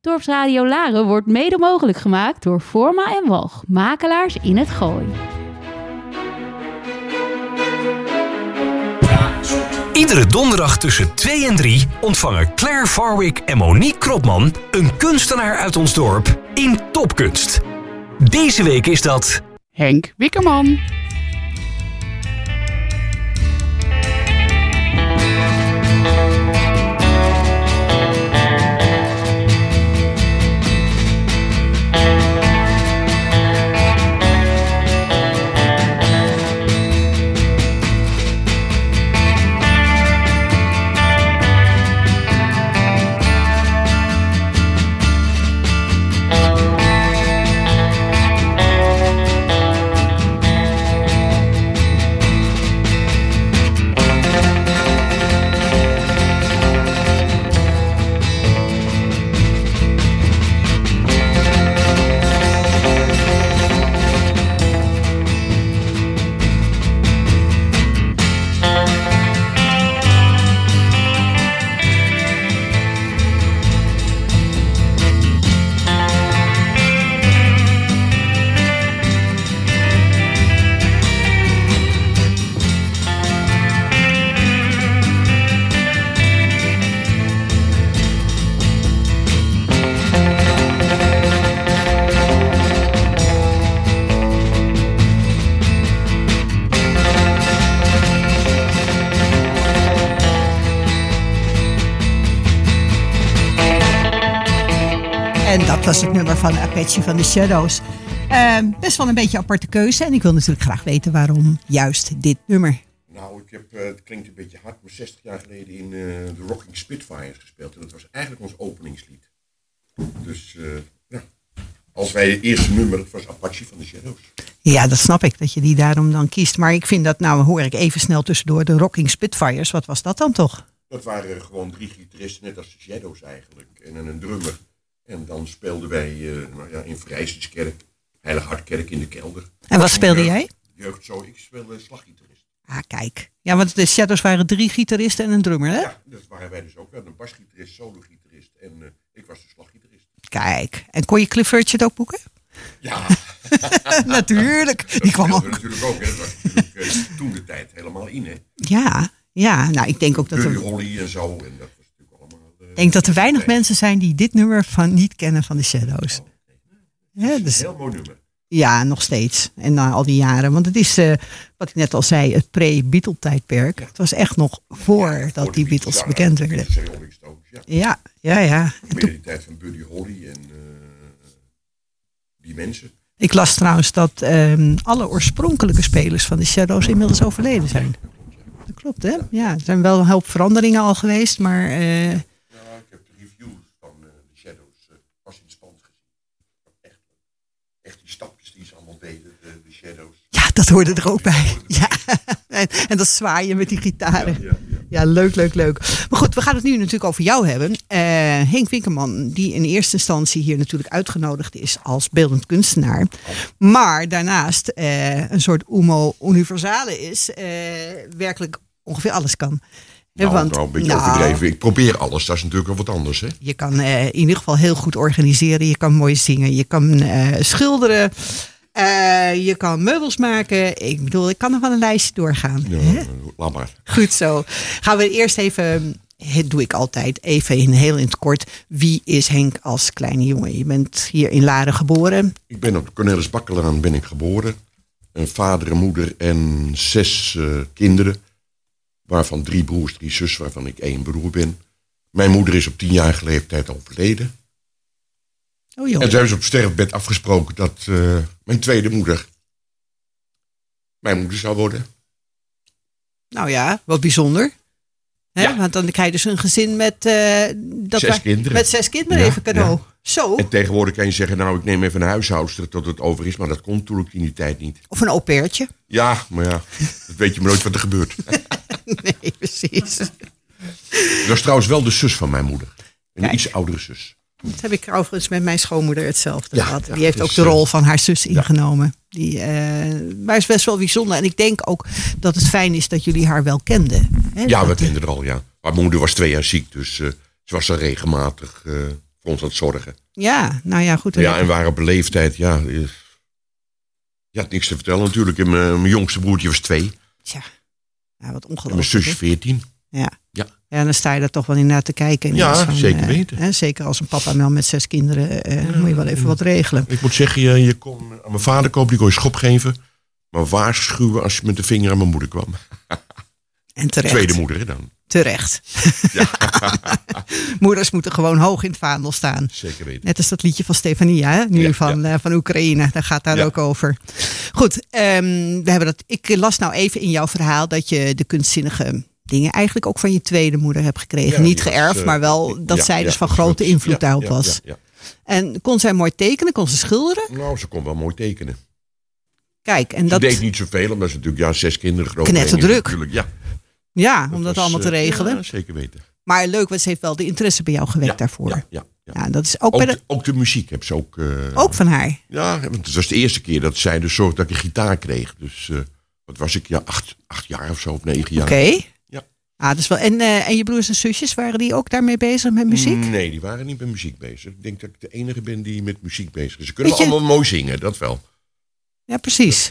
Dorpsradio Laren wordt mede mogelijk gemaakt door Forma en Walg, makelaars in het Gooi. Iedere donderdag tussen 2 en 3 ontvangen Claire Farwick en Monique Kropman een kunstenaar uit ons dorp in Topkunst. Deze week is dat Henk Wikkerman. En dat was het nummer van Apache van de Shadows. Ehm, best wel een beetje een aparte keuze. En ik wil natuurlijk graag weten waarom juist dit nummer. Nou, ik heb, eh, het klinkt een beetje hard, maar 60 jaar geleden in eh, de Rocking Spitfires gespeeld. En dat was eigenlijk ons openingslied. Dus, eh, ja. Als wij het eerste nummer, het was Apache van de Shadows. Ja, dat snap ik, dat je die daarom dan kiest. Maar ik vind dat, nou hoor ik even snel tussendoor, de Rocking Spitfires. Wat was dat dan toch? Dat waren gewoon drie gitaristen, net als de Shadows eigenlijk. En een drummer. En dan speelden wij eh, nou ja, in Vrijzinskerk, Heilig Hartkerk in de kelder. En wat speelde jij? Jeugd zo, ik speelde slaggitarist. Ah, kijk. Ja, want de Shadows waren drie gitaristen en een drummer, hè? Ja, dat waren wij dus ook. We hadden een basgitarist, solo-gitarist en eh, ik was de slaggitarist. Kijk. En kon je Cliff Richard ook boeken? Ja, natuurlijk. Die kwam dat ook. natuurlijk ook. Hè. Dat was natuurlijk eh, toen de tijd helemaal in, hè. Ja, ja. Nou, ik denk ook dat Buddy er, Holly en zo. En dat was natuurlijk allemaal... eh, ik denk dat er weinig mensen zijn die dit nummer van niet kennen van de Shadows. Ja, Een dus, heel mooi nummer. ja, nog steeds. En na al die jaren. Want het is, eh, wat ik net al zei, het pre-Beatle-tijdperk. Het was echt nog voordat Voor de die Beatles ja, bekend de werden. Ja. Ja, ja, ja. En Meer toen- die tijd van Buddy Holly en eh, die mensen. ik las trouwens dat ehm, alle oorspronkelijke spelers van de Shadows inmiddels overleden zijn. Dat klopt, hè? Ja, er zijn wel een hoop veranderingen al geweest, maar eh, Ja, ik heb de reviews van eh, de Shadows eh, pas in stand gezien. Echt, echt die stapjes die ze allemaal deden, de, de Shadows. ja, dat hoorde er ook bij. Ja, en, en dat zwaaien met die gitaren. Ja, ja. Ja, leuk, leuk, leuk. Maar goed, we gaan het nu natuurlijk over jou hebben. Eh, Henk Winkerman, die in eerste instantie hier natuurlijk uitgenodigd is als beeldend kunstenaar. Maar daarnaast eh, een soort Umo Universale is, eh, werkelijk ongeveer alles kan. Nou, want, nou, een beetje nou, overdreven. Ik probeer alles, dat is natuurlijk wel wat anders, hè. Je kan eh, in ieder geval heel goed organiseren. Je kan mooi zingen. Je kan eh, schilderen. eh, je kan meubels maken. Ik bedoel, ik kan nog wel een lijstje doorgaan. Ja, hè? laat maar. Goed zo. Gaan we eerst even, het doe ik altijd, even in heel in het kort. Wie is Henk als kleine jongen? Je bent hier in Laren geboren. Ik ben op Cornelis Bakkelaan ben ik geboren. Een vader, een moeder en zes kinderen. Waarvan drie broers, drie zussen, waarvan ik één broer ben. Mijn moeder is op tienjarige leeftijd overleden. Oh En toen hebben ze op sterfbed afgesproken dat eh, mijn tweede moeder mijn moeder zou worden. Nou ja, wat bijzonder. Hè? Ja. Want dan krijg je dus een gezin met, eh, dat Zes kinderen. met zes kinderen Ja, even cadeau. Zo. En tegenwoordig kan je zeggen, nou ik neem even een huishoudster tot het over is. Maar dat kon natuurlijk in die tijd niet. Of een au pairtje. Ja, maar ja, dat weet je maar nooit wat er gebeurt. Nee, precies. Dat was trouwens wel de zus van mijn moeder. Een Kijk. iets oudere zus. Dat heb ik overigens met mijn schoonmoeder hetzelfde Ja, gehad. ja, Die heeft dus, ook de eh, rol van haar zus ingenomen. Die, eh, maar is best wel bijzonder. En ik denk ook dat het fijn is dat jullie haar wel kenden. Hè? Ja, we kenden er al, ja. Maar mijn moeder was twee jaar ziek, dus eh, ze was er regelmatig voor constant zorgen. Ja, nou ja, goed. Ja, en waren op leeftijd, ja. Je had niks te vertellen natuurlijk. Mijn, mijn jongste broertje was twee. Tja, ja, wat En mijn ongelooflijk. zusje hè? veertien. Ja. Ja. ja, dan sta je daar toch wel in naar te kijken. En Ja, van, zeker eh, weten. hè, zeker als een papa met zes kinderen, eh, moet je wel even wat regelen. Ik moet zeggen, je, je kon aan mijn vader kopen, die kon je schop geven. Maar waarschuwen als je met de vinger aan mijn moeder kwam. En terecht. Tweede moeder, dan. Terecht. Moeders moeten gewoon hoog in het vaandel staan. Zeker weten. Net als dat liedje van Stefania, hè? nu Ja, van, eh, van Oekraïne. Daar gaat daar Ja. ook over. Goed, ehm, we hebben dat, ik las nou even in jouw verhaal dat je de kunstzinnige dingen eigenlijk ook van je tweede moeder hebt gekregen. Ja, Niet was, geërfd, eh, maar wel dat ja, zij ja, dus van grote invloed ja, daarop ja, was. ja, ja. En kon zij mooi tekenen, kon ze schilderen? Nou, ze kon wel mooi tekenen. Kijk, en Ze dat, deed niet zoveel, omdat ze natuurlijk ja, zes kinderen groot Knetterdruk. Natuurlijk, ja, ja, om dat was, allemaal te eh, regelen. Ja, zeker weten. Maar leuk, ze heeft wel de interesse bij jou gewekt Ja, daarvoor. Ja, Ja, dat is ook, Ook, bij de, de, ook de muziek heb ze ook... eh, ook van haar. Ja, want het was de eerste keer dat zij dus zorgde dat ik een gitaar kreeg. Dus eh, wat was ik? Ja, acht, acht jaar of zo, of negen jaar. Oké. Ja. Ah, is wel, en, en je broers en zusjes, waren die ook daarmee bezig met muziek? Nee, die waren niet met muziek bezig. Ik denk dat ik de enige ben die met muziek bezig is. Ze kunnen je- allemaal mooi zingen, dat wel. Ja, precies.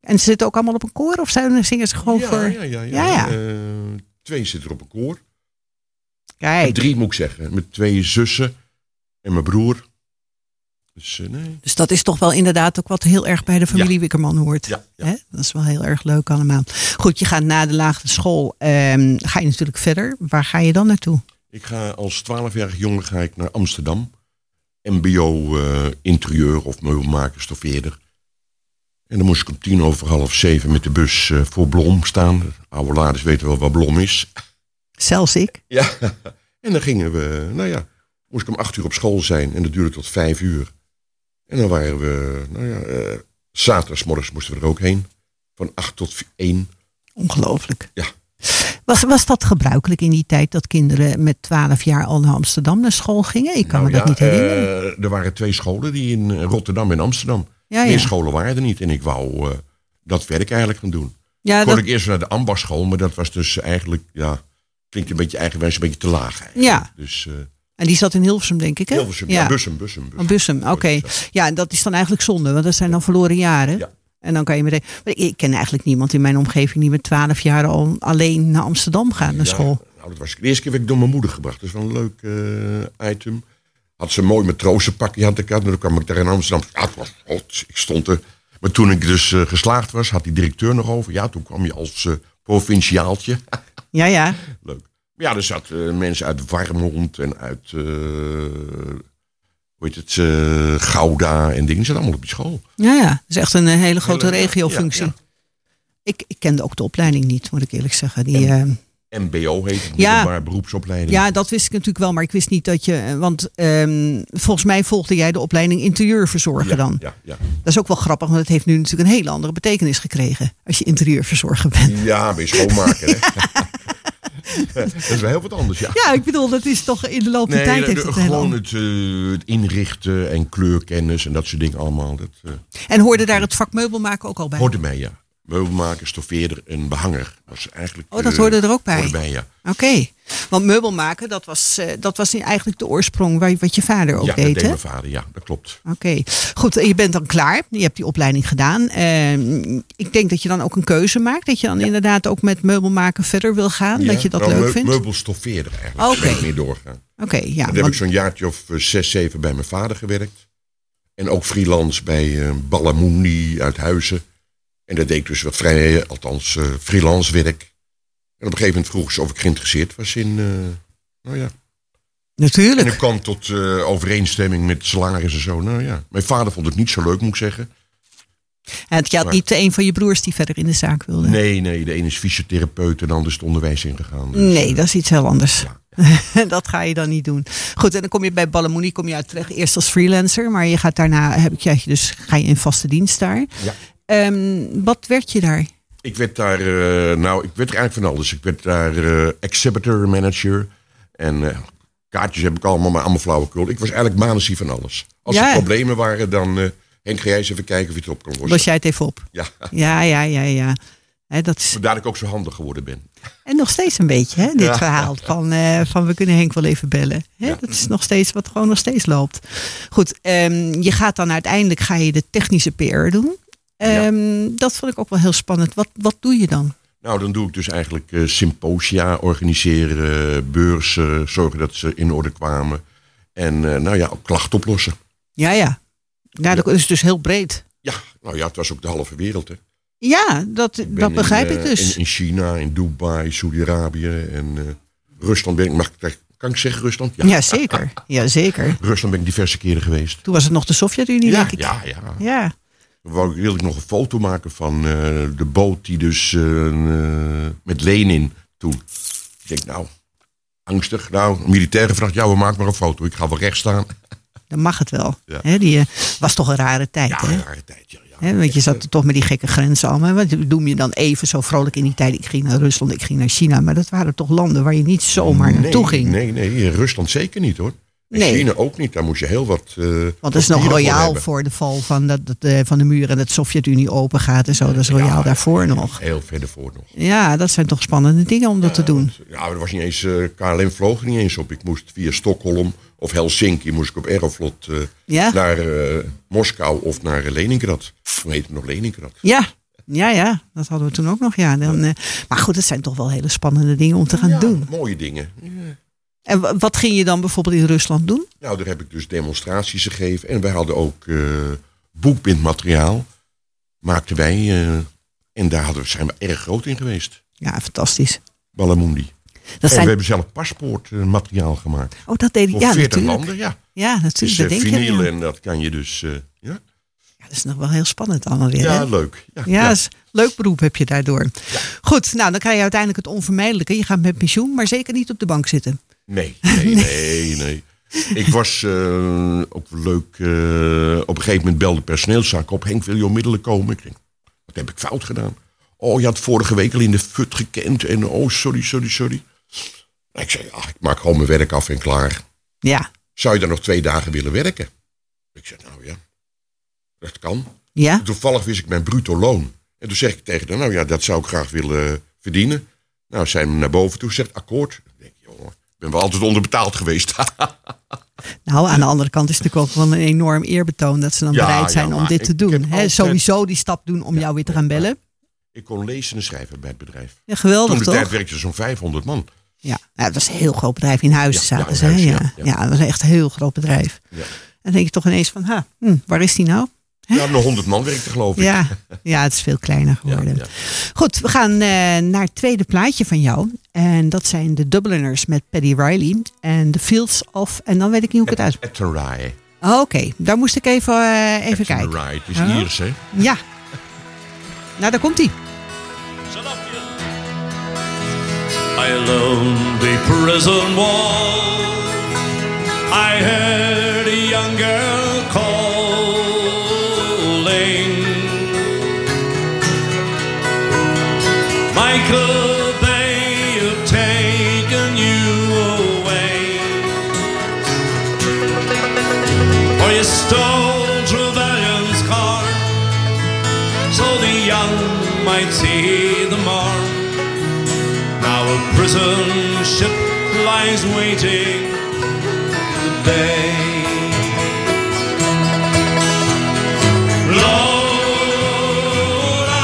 En ze zitten ook allemaal op een koor of zijn, zingen ze gewoon ja, voor... ja, ja, ja. Ja. Eh, twee zitten op een koor. Kijk, Drie moet ik zeggen. Met twee zussen en mijn broer. Dus eh, nee. dus dat is toch wel inderdaad ook wat heel erg bij de familie Ja. Wikkerman hoort. Ja, ja. Hè? Dat is wel heel erg leuk allemaal. Goed, je gaat na de lagere school, ehm, ga je natuurlijk verder. Waar ga je dan naartoe? Ik ga als 12-jarig jongen ga ik naar Amsterdam. MBO eh, interieur of meubelmaker, stoffeerder. En dan moest ik om tien over half zeven met de bus eh, voor Blom staan. Oude laders weten wel wat Blom is. Zelfs ik. Ja, en dan gingen we, nou ja, moest ik om acht uur op school zijn en dat duurde tot vijf uur. En dan waren we, nou ja, zaterdagsmorgens moesten we er ook heen. Van acht tot één. Ongelooflijk. Ja. Was, was dat gebruikelijk in die tijd dat kinderen met 12 jaar al naar Amsterdam naar school gingen? Ik kan Nou me dat ja, niet herinneren. eh, er waren twee scholen die in Rotterdam en Amsterdam. Ja, Meer scholen waren er niet. En ik wou eh, dat werk eigenlijk gaan doen. ja, Kon dat, ik eerst naar de ambachtsschool, maar dat was dus eigenlijk, ja, klinkt een beetje eigenwijs, een beetje te laag eigenlijk. Ja. Dus eh en die zat in Hilversum, denk ik, hè? Hilversum, ja. Bussum, Bussum, Oh, Bussum. Bussum, oké. Ja, en dat is dan eigenlijk zonde, want dat zijn dan verloren jaren. Ja. En dan kan je meteen. Maar ik, ken eigenlijk niemand in mijn omgeving die met 12 jaar al alleen naar Amsterdam gaat naar school. nou, dat was de eerste keer werd ik door mijn moeder gebracht. Dat is wel een leuk eh, item. Had ze een mooi matrozenpakje had ik aan. En toen kwam ik daar in Amsterdam. Ja, het was hot. Ik stond er. Maar toen ik dus eh, geslaagd was, had die directeur nog over. Ja, toen kwam je als eh, provinciaaltje. Ja, ja. Leuk. Maar ja, er zaten mensen uit Warmond en uit, eh, hoe heet het, eh, Gouda en dingen. Die zaten allemaal op die school. Ja, ja. Dat is echt een eh, hele grote Hele- regiofunctie. ja, Ik, ik kende ook de opleiding niet, moet ik eerlijk zeggen. Die, eh, MBO heet het, Ja. middelbaar beroepsopleiding. ja, dat wist ik natuurlijk wel, maar ik wist niet dat je. eh, Want ehm, volgens mij volgde jij de opleiding interieurverzorger ja, dan. Ja, ja. Dat is ook wel grappig, want het heeft nu natuurlijk een hele andere betekenis gekregen. Als je interieurverzorger bent. ja ben je schoonmaker, hè? dat is wel heel wat anders, ja. Ja, ik bedoel, dat is toch in de loop der tijd de- heeft de- gewoon het, eh, het inrichten en kleurkennis en dat soort dingen allemaal. Dat eh, En hoorde daar het vak meubel maken ook al bij? hoort erbij, ja. Meubelmaker, stoffeerder en behanger. Dat was eigenlijk, Oh, dat eh, hoorde er ook bij. erbij, ja. Oké, want meubel maken, dat was, eh, dat was eigenlijk de oorsprong waar, wat je vader ook ja, dat deed, deed hè? mijn vader, ja, dat klopt. Oké, goed. Je bent dan klaar. Je hebt die opleiding gedaan. Ehm, ik denk dat je dan ook een keuze maakt. Dat je dan inderdaad ook met meubelmaken verder wil gaan. Ja, dat je dat nou, leuk meu- vindt. Meubelstoffeerder eigenlijk. Oké. Mee doorgaan. Oké, ja. Dan heb ik want- zo'n jaartje of eh, zes, zeven bij mijn vader gewerkt. En ook freelance bij Ballamundi uit Huizen. En dat deed ik dus wat vrij, eh, althans eh, freelance werk. En op een gegeven moment vroeg ze of ik geïnteresseerd was in, eh, nou ja. En natuurlijk. ik kwam tot overeenstemming met salaris en zo. Nou ja, mijn vader vond het niet zo leuk, moet ik zeggen. En je had niet een van je broers die verder in de zaak wilde. Nee, nee, de ene is fysiotherapeut en de ander is het onderwijs ingegaan. Dus, Nee, dat is iets heel anders. Ja. dat ga je dan niet doen. Goed, en dan kom je bij Ballamouni kom je uit terecht eerst als freelancer, maar je gaat daarna heb ik je dus ga je in vaste dienst daar. Ja. Ehm, wat werd je daar? Ik werd daar, eh, nou, ik werd er eigenlijk van alles. Ik werd daar eh, exhibitor manager. En eh, kaartjes heb ik allemaal, maar allemaal flauwekul. Ik was eigenlijk manasie van alles. Als Ja. er problemen waren, dan... Henk, ga jij eens even kijken of je het op kan lossen. Was jij het even op? Ja, Ja, ja, ja, ja. Hè, dat is, Vandaar dat ik ook zo handig geworden ben. en nog steeds een beetje, hè, dit Ja. verhaal van, van we kunnen Henk wel even bellen. Hè? Ja. Dat is nog steeds wat gewoon nog steeds loopt. Goed, ehm, je gaat dan uiteindelijk ga je de technische PR doen. Ehm, Dat vond ik ook wel heel spannend. Wat, wat doe je dan? Nou, dan doe ik dus eigenlijk eh, symposia organiseren, beurzen, zorgen dat ze in orde kwamen. En eh, nou ja, ook klachten oplossen. Ja, ja. Ja, dat is dus heel breed. Ja, nou ja, het was ook de halve wereld. Hè. Ja, dat, dat begrijp in, ik eh, dus. In, in China, in Dubai, Saudi-Arabië en Rusland ben ik, mag ik, kan ik zeggen Rusland? Ja, zeker. Ja, zeker. Rusland ben ik diverse keren geweest. Toen was het nog de Sovjet-Unie, Ja, denk ik. ja, ja. Ja. Wou ik- wilde ik nog een foto maken van eh, de boot die dus eh, eh, met Lenin toen. Ik denk, nou, angstig. Nou, een militair gevraagd, ja, we maken maar een foto. Ik ga wel recht staan. Dan mag het wel. Ja. Die was toch een rare tijd, Ja, hè? een rare tijd. Ja, ja. Want je zat toch met die gekke grenzen allemaal. Wat noem je dan even zo vrolijk in die tijd? Ik ging naar Rusland, ik ging naar China. Maar dat waren toch landen waar je niet zomaar naartoe ging. Nee, nee, Rusland zeker niet hoor. En Nee. China ook niet. Daar moest je heel wat. eh, Want dat is nog voor royaal voor de val van, dat, dat, eh, van de muur en dat de Sovjet-Unie open gaat en zo. Dat is royaal Ja, daarvoor ja, nog. Heel verder voor nog. Ja, dat zijn toch spannende dingen om dat te doen. Ja, er was niet eens, eh, KLM vloog er niet eens op. Ik moest via Stockholm of Helsinki moest ik op Aeroflot naar Moskou of naar Leningrad. Toen heette het nog Leningrad. Ja, ja, ja. Dat hadden we toen ook nog. Ja. Dan, maar goed, het zijn toch wel hele spannende dingen om te gaan Ja, doen. Mooie dingen. Ja. En wa- wat ging je dan bijvoorbeeld in Rusland doen? Nou, daar heb ik dus demonstraties gegeven. En wij hadden ook eh, boekbindmateriaal. Maakten wij. eh, en daar hadden, we- zijn we erg groot in geweest. Ja, fantastisch. Ballamundi. Dat zijn, we hebben zelf paspoortmateriaal gemaakt. oh, dat deed Voor ja, 40 natuurlijk. landen, ja. Ja, natuurlijk. Dat eh, vinyl en dat kan je dus... ja, Ja, dat is nog wel heel spannend allemaal weer. ja hè? leuk. Ja, Ja, leuk beroep heb je daardoor. Goed, nou dan krijg je uiteindelijk het onvermijdelijke. Je gaat met pensioen, maar zeker niet op de bank zitten. Nee, nee, nee, nee. Ik was eh, ook leuk. eh, op een gegeven moment belde personeelszaak op. Henk, wil je onmiddellijk komen? Ik denk, wat heb ik fout gedaan? Oh, je had vorige week al in de fut gekend. En oh, sorry, sorry, sorry. Ik zei, ja, ik maak gewoon mijn werk af en klaar. Ja, Zou je dan nog twee dagen willen werken? Ik zei, nou ja, dat kan. ja, Toevallig wist ik mijn bruto loon. En toen zeg ik tegen haar, nou ja, dat zou ik graag willen verdienen. Nou, zijn naar boven toe, zegt akkoord. Ik denk, jongen, ik ben wel altijd onderbetaald geweest. Nou, aan de andere kant is het natuurlijk ook wel een enorm eerbetoon dat ze dan Ja, bereid zijn ja, om dit te doen. altijd- Sowieso die stap doen om jou weer te gaan bellen. ik kon lezen en schrijven bij het bedrijf. Ja, Toen geweldig de toch? tijd werkte er zo'n 500 man. Ja, ja, dat was een heel groot bedrijf. In Huizen ja, zaten ze. Ja, ja, dat was echt een heel groot bedrijf. En dan denk je toch ineens van, ha, hm, waar is die nou? Ja, nog 100 man werkte geloof ik. Ja, ja, het is veel kleiner geworden. ja. Goed, we gaan eh, naar het tweede plaatje van jou. En dat zijn de Dubliners met Paddy Riley. En The Fields of... En dan weet ik niet hoe ik het uit... Oh, Oké, daar moest ik even, eh, even kijken. Attenry, het is Ja. Iers, hè? Ja. Nou, daar komt hij. By a lonely prison wall, I heard might see the mark. Now a prison ship lies waiting in the bay. Lord, I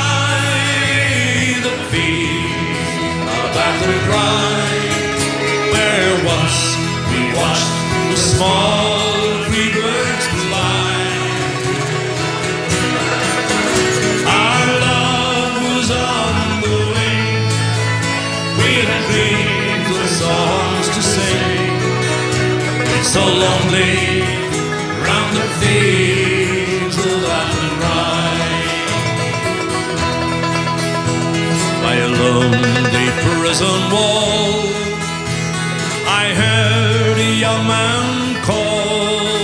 the fields are battered dry, where once we watched the small so lonely round the fields of Athenry. By a lonely prison wall, I heard a young man calling.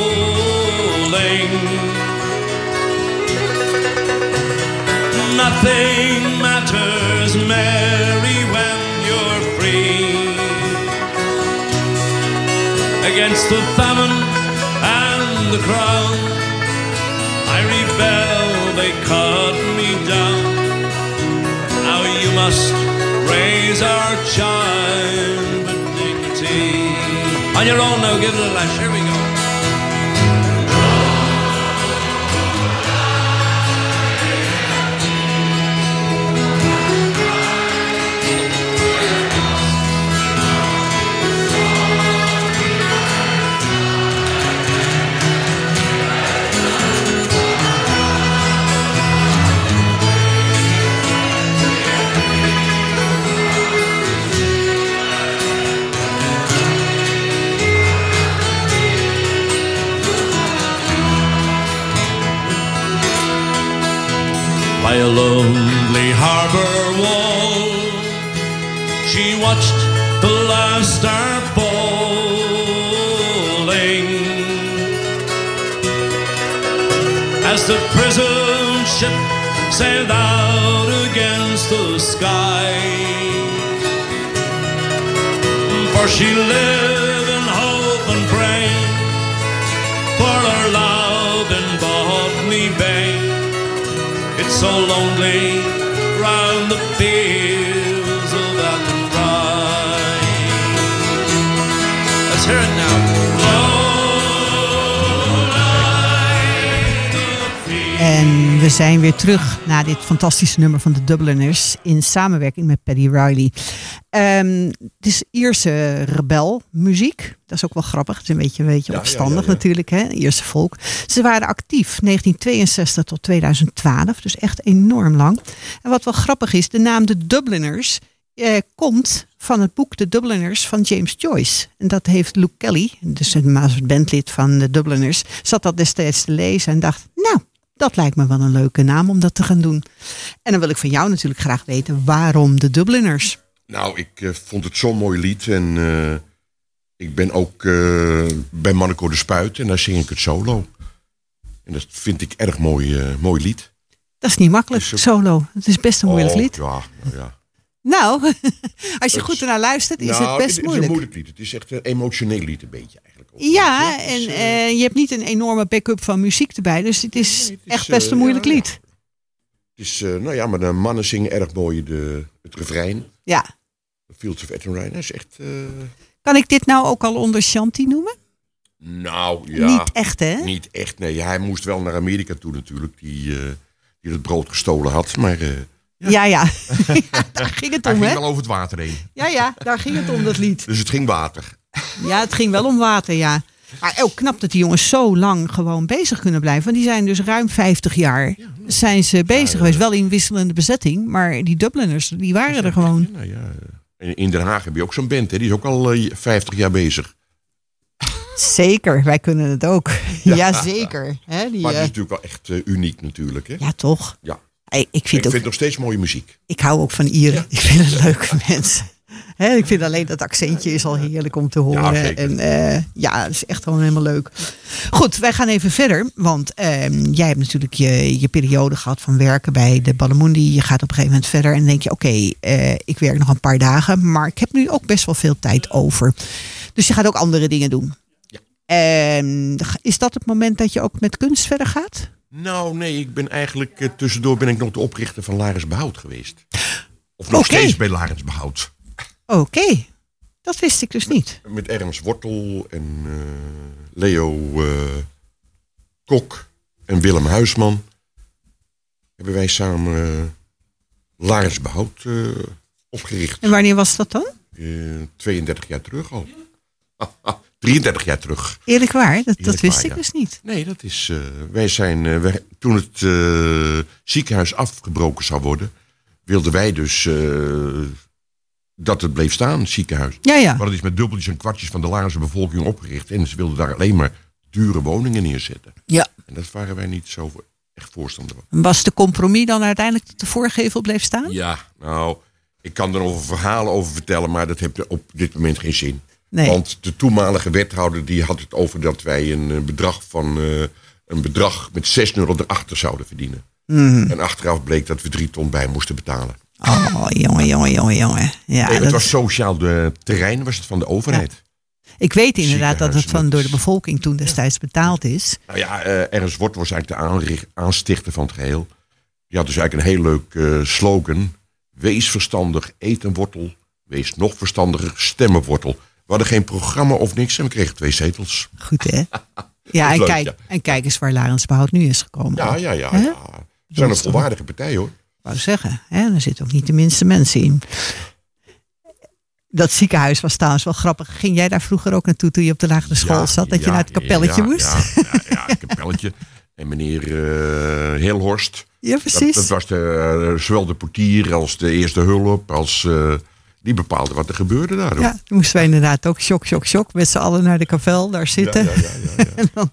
Nothing matters, Mary, when you're free. Against the famine and the crown, I rebel, they cut me down. Now you must raise our child with dignity. On your own now, give it a lash. Here we go. A lonely harbor wall. She watched the last star falling as the prison ship sailed out against the sky. For she lived in hope and pray for her love in Botany Bay. So lonely round the fields of Athenry. Let's hear it now. En we zijn weer terug na dit fantastische nummer van de Dubliners in samenwerking met Paddy Riley. Ehm, het is Ierse rebelmuziek. Dat is ook wel grappig. Het is een beetje, een beetje Ja, opstandig ja, ja, ja. natuurlijk, hè? Ierse volk. Ze waren actief 1962 tot 2012, dus echt enorm lang. En wat wel grappig is, de naam de Dubliners eh, komt van het boek De Dubliners van James Joyce. En dat heeft Luke Kelly, dus maas- bandlid van de Dubliners, zat dat destijds te lezen en dacht, nou, dat lijkt me wel een leuke naam om dat te gaan doen. En dan wil ik van jou natuurlijk graag weten, waarom de Dubliners? Nou, ik eh, vond het zo'n mooi lied. En eh, ik ben ook eh, bij Monaco de Spuit. En daar zing ik het solo. En dat vind ik erg mooi, mooi lied. Dat is niet makkelijk, Is solo. Het is best een moeilijk Oh, lied. Ja, nou ja. Nou, als je Het goed is- ernaar luistert, is Nou, het best is moeilijk. een moeilijk lied. Het is echt een emotioneel lied een beetje eigenlijk. Ja, Het is, en je hebt niet een enorme backup van muziek erbij. Dus het is, Nee, het is, echt best een moeilijk ja, ja. lied. Het is, nou ja, maar de mannen zingen erg mooi de, het refrein. Ja. Fields of. Dat is echt... eh, Kan ik dit nou ook al onder Shanti noemen? nou ja, Niet echt, hè? niet echt. Nee, hij moest wel naar Amerika toe natuurlijk. Die, eh, die het brood gestolen had. Maar eh, Ja, ja. daar ging het hij om, ging hè? wel over het water heen. Ja, ja, daar ging het om, dat lied. Dus het ging water. Ja, het ging wel om water, ja. Maar ook knap dat die jongens zo lang gewoon bezig kunnen blijven. Want die zijn dus ruim 50 jaar zijn ze bezig geweest. Wel in wisselende bezetting, maar die Dubliners, die waren er gewoon. Nou ja, eh, in- Den Haag heb je ook zo'n band. Hè? Die is ook al eh, 50 jaar bezig. Zeker, wij kunnen het ook. Ja, zeker. Hè, die, Maar het eh, is natuurlijk wel echt eh, uniek natuurlijk. Hè? ja, toch? Ja. Ik, Ik vind ook, vind nog steeds mooie muziek. ik hou ook van Ieren. Ik vind het leuke mensen. Ik vind alleen dat accentje is al heerlijk om te horen. Ja, zeker. en eh, ja, het is echt gewoon helemaal leuk. Goed, wij gaan even verder. Want ehm, jij hebt natuurlijk je, je periode gehad van werken bij de Ballamundi. Je gaat op een gegeven moment verder en denk je: oké, eh, ik werk nog een paar dagen. Maar ik heb nu ook best wel veel tijd over. Dus je gaat ook andere dingen doen. Ja. Ehm, is dat het moment dat je ook met kunst verder gaat? Nou, nee, ik ben eigenlijk eh, tussendoor ben ik nog de oprichter van Laris Behoud geweest. Of nog steeds bij Laris Behoud. Oké, dat wist ik dus niet. Met Ernst Wortel en eh, Leo eh, Kok en Willem Huisman. Hebben wij samen eh Laris Behoud eh, opgericht. En wanneer was dat dan? Eh, 32 jaar terug al. 33 jaar terug. Eerlijk waar, dat, dat wist waar, ik ja. dus niet. Nee, dat is. wij zijn. wij- toen het ziekenhuis afgebroken zou worden. wilden wij dus. Dat het bleef staan, het ziekenhuis. Ja, ja. Maar dat is met dubbeltjes en kwartjes van de Laarse bevolking opgericht. En ze wilden daar alleen maar dure woningen neerzetten. ja. En dat waren wij niet zo echt voorstander van. Was de compromis dan uiteindelijk dat de voorgevel bleef staan? Ja, nou. Ik kan er nog verhalen over vertellen, maar dat heeft op dit moment geen zin. Nee. Want de toenmalige wethouder die had het over dat wij een eh, bedrag van eh, een bedrag met 6 euro erachter zouden verdienen. Mhm. En achteraf bleek dat we drie ton bij moesten betalen. Oh, jongen, jongen, jongen, jongen. Ja, Nee, het dat- was sociaal de terrein, was het van de overheid. ik weet inderdaad dat het van door de bevolking toen destijds betaald is. Nou ja, eh Ernst Wort was eigenlijk de aanricht- aanstichter van het geheel. Die had dus eigenlijk een heel leuk eh, slogan. Wees verstandig, eet een wortel. Wees nog verstandiger, stem een wortel. We hadden geen programma of niks en we kregen twee zetels. Goed hè? Ja, en leuk, kijk, ja. en kijk eens waar Larens Behoud nu is gekomen. Ja, ja, ja. Ja. We zijn een volwaardige partij hoor. Wou zeggen, hè, er zitten ook niet de minste mensen in. Dat ziekenhuis was trouwens wel grappig. Ging jij daar vroeger ook naartoe toen je op de lagere school Ja, zat? Dat je naar het kapelletje ja, moest? Ja, ja, het kapelletje. En meneer Heelhorst. Ja, precies. dat was de, eh, zowel de portier als de eerste hulp. Als, eh, die bepaalde wat er gebeurde daar. hoor. Ja, toen moesten wij inderdaad ook shock, shock, shock met z'n allen naar de kapel daar zitten. Ja, ja, ja. En dan,